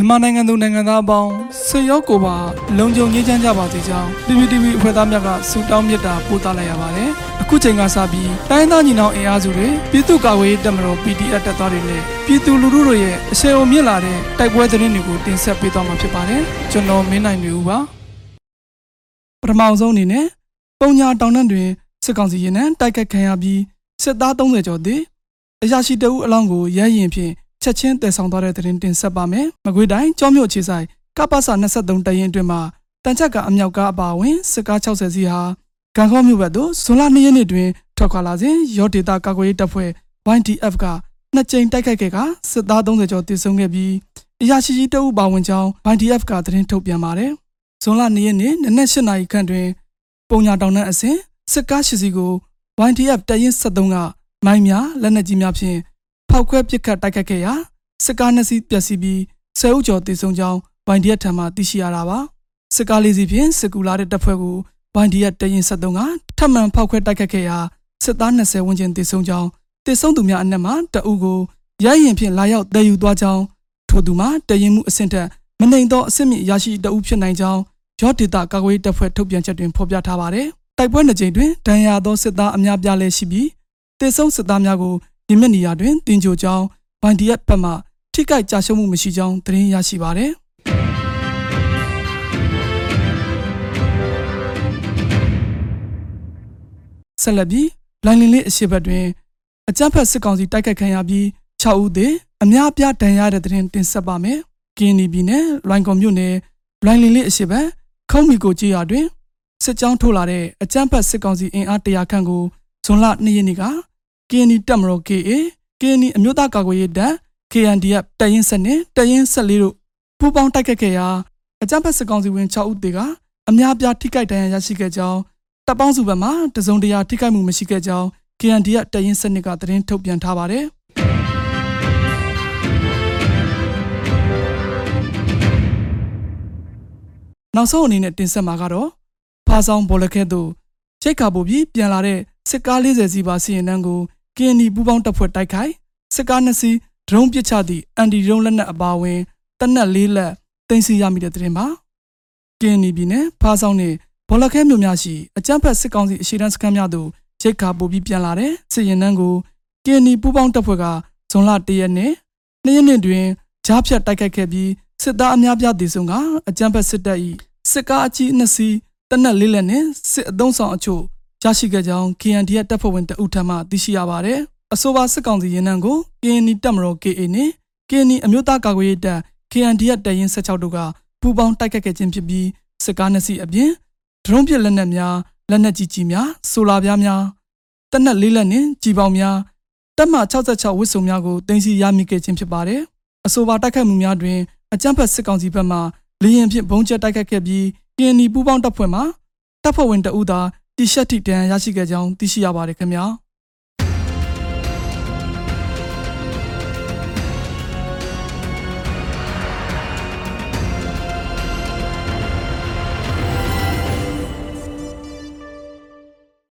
မြန်မာနိုင်ငံသူနိုင်ငံသားအပေါင်းဆွေရောက်ကိုပါလုံခြုံရေးချမ်းကြပါစေကြောင်း PPTV အဖွဲ့သားများကဆုတောင်းမေတ္တာပို့သလိုက်ရပါတယ်။အခုချိန်ကစပြီးတိုင်းသားညီနောင်အင်အားစုတွေပြည်သူ့ကာကွယ်ရေးတပ်မတော် PDF တပ်သားတွေနဲ့ပြည်သူလူထုတို့ရဲ့အဆင်အုံမြင့်လာတဲ့တိုက်ပွဲသတင်းတွေကိုတင်ဆက်ပေးသွားမှာဖြစ်ပါတယ်။ကျွန်တော်မင်းနိုင်နေဦးပါ။ပထမဆုံးအနေနဲ့ပုံညာတောင်တန်းတွင်စစ်ကောင်စီရင်နှံတိုက်ခတ်ခံရပြီးစစ်သား30ကျော်သည်အရာရှိတအုပ်အလောင်းကိုရဲရင်ဖြင့် ချက်ချင်းတည်ဆောင်သွားတဲ့သတင်းတင်ဆက်ပါမယ်။မကွေးတိုင်းကြောမြို့အခြေဆိုင်ကပ္ပစ23တရင်အတွင်းမှာတန်ချက်ကအမြောက်ကားအပါအဝင်စစ်ကား60စီးဟာကံကောမြို့ဘက်သို့ဇွန်လ2ရက်နေ့တွင်ထွက်ခွာလာစဉ်ရော့ဒေတာကာကွယ်ရေးတပ်ဖွဲ့ YDF ကနှစ်ကြိမ်တိုက်ခိုက်ခဲ့ကစစ်သား30ကျော်တိစုံခဲ့ပြီးအရာရှိကြီးတအုပ်ပါဝင်ကြောင်း YDF ကသတင်းထုတ်ပြန်ပါတယ်။ဇွန်လ2ရက်နေ့နနက်8နာရီခန့်တွင် ပုံညာတောင်တန်းအစဉ်စစ်ကားရှိစီကို YDF တရင်73ကမိုင်းများလက်နက်ကြီးများဖြင့် ဖောက်ခွဲပစ်ခတ်တိုက်ခတ်ခဲ့ရာစစ်ကားနှစ်စီးပျက်စီးပြီးဆယ်ဦးကျော်တေဆုံးကြောင်း YDF ထံမှသိရှိရတာပါစစ်ကားလေးစီးဖြင့်စစ်ကူလာတဲ့တပ်ဖွဲ့ကို YDF တရင်73ကထပ်မံဖောက်ခွဲတိုက်ခတ်ခဲ့ရာစစ်သား20ဝန်းကျင်တေဆုံးကြောင်းတေဆုံးသူများအနက်မှတအုပ်ကိုရရင်ဖြင့်လာရောက်တည်ယူသွားကြောင်းထို့သူမှာတရင်မှုအဆင့်ထက်မနှိမ်သောအဆင့်မြင့်ရရှိတအုပ်ဖြစ်နိုင်ကြောင်းရော့ဒေတာကာကွယ်ရေးတပ်ဖွဲ့ထုတ်ပြန်ချက်တွင်ဖော်ပြထားပါတယ်တိုက်ပွဲနှစ်ကြိမ်တွင်ဒဏ်ရာသောစစ်သားအများပြားလည်းရှိပြီးတေဆုံးစစ်သားများကို ဒီမြက်နေရာတွင်တင်ကြိုကြောင်း YDF ဘက်မှထိခိုက်ကြရှုံးမှုမရှိကြောင်းသတင်းရရှိပါသည်ဆက်လက်ပြီးလိုင်လင်လေးအရှိဘက်တွင်အကြမ်းဖက်စစ်ကောင်စီတိုက်ခိုက်ခံရပြီး6ဦးသေအများအပြားဒဏ်ရာရတဲ့သတင်းတင်ဆက်ပါမယ်။ကင်းနီပြည်နယ်လွိုင်ကော်မြို့နယ်လွိုင်လင်လေးအရှိဘက်ခုံးမီကိုကြေးရွာတွင်စစ်ကြောင်းထိုးလာတဲ့အကြမ်းဖက်စစ်ကောင်စီအင်အားတရာခန့်ကိုဇွန်လ2ရက်နေ့က KNI တပ်မတော် KA KNI အမျိုးသားကာကွယ်ရေးတပ် KNDF တရင်စနစ်တရင်14တို့ပူးပေါင်းတိုက်ခတ်ခဲ့ရာအကြမ်းဖက်စစ်ကောင်စီဝင်6ဦးတေကအများပြားထိခိုက်ဒဏ်ရာရရှိခဲ့ကြောင်းတပ်ပေါင်းစုဘက်မှတစုံတရာထိခိုက်မှုမရှိခဲ့ကြောင်း KNDF တရင်စနစ်ကသတင်းထုတ်ပြန်ထားပါတယ်နောက်ဆုံးအနေနဲ့တင်ဆက်မှာကတော့ဖာဆောင်ဘော်လခဲတို့ချိတ်ခါပူပြီးပြန်လာတဲ့စစ်ကား40စီးပါစီရင်နှန်းကို KNI ပူးပေါင်းတပ်ဖွဲ့တိုက်ခိုက်စစ်ကား2စီးဒရုန်းပစ်ချသည့်အန်တီဒရုန်းလက်နက်အပါအဝင်တနက်၄လက်တင်စီရမိတဲ့သတင်းပါ။ KNI ပြည်နယ်ဖားဆောင်နေဘောလခဲမြို့များရှိအကြမ်းဖက်စစ်ကောင်စီအရှိတန်းစခန်းများသို့ရိတ်ခါပို့ပြီးပြန်လာတဲ့စစ်ရင်နှန်းကို KNI ပူးပေါင်းတပ်ဖွဲ့ကဇွန်လ၁ရက်နေ့နေ့ရက်နေ့တွင်ကြားဖြတ်တိုက်ခိုက်ခဲ့ပြီးစစ်သားအများပြားတည်ဆုံကအကြမ်းဖက်စစ်တပ်၏စစ်ကားအကြီးနှစ်စီးတနက်လေးလက်နဲ့စစ်အုံဆောင်အချို့ ရရှိခဲ့ကြောင်း KNDF တပ်ဖွဲ့ဝင်တအုပ်ထံမှသိရှိရပါတယ်။အဆိုပါစစ်ကောင်စီရင်နှံကို KNI တပ်မတော် KA နဲ့ KNI အမျိုးသားကာကွယ်ရေးတပ် KNDF တပ်ရင်း16တို့ကပူးပေါင်းတိုက်ခတ်ခဲ့ခြင်းဖြစ်ပြီးစစ်ကားနှစ်စီးအပြင်ဒရုန်းပစ်လက်နက်များလက်နက်ကြီးကြီးများဆိုလာပြားများတနက်လေးလက်နဲ့ကြီးပေါင်းများတပ်မ66ဝစ်စုံများကိုတင်စီရမိခဲ့ခြင်းဖြစ်ပါတယ်။အဆိုပါတိုက်ခတ်မှုများတွင်အကြမ်းဖက်စစ်ကောင်စီဘက်မှလေရင်ဖြင့်ဘုံကျဲတိုက်ခတ်ခဲ့ပြီး KNI ပူးပေါင်းတပ်ဖွဲ့မှတပ်ဖွဲ့ဝင်တအူးသာ တီရှပ်ထိတန်ရရှိခဲ့ကြောင်းသိရှိရပါတယ်ခင်ဗျာ။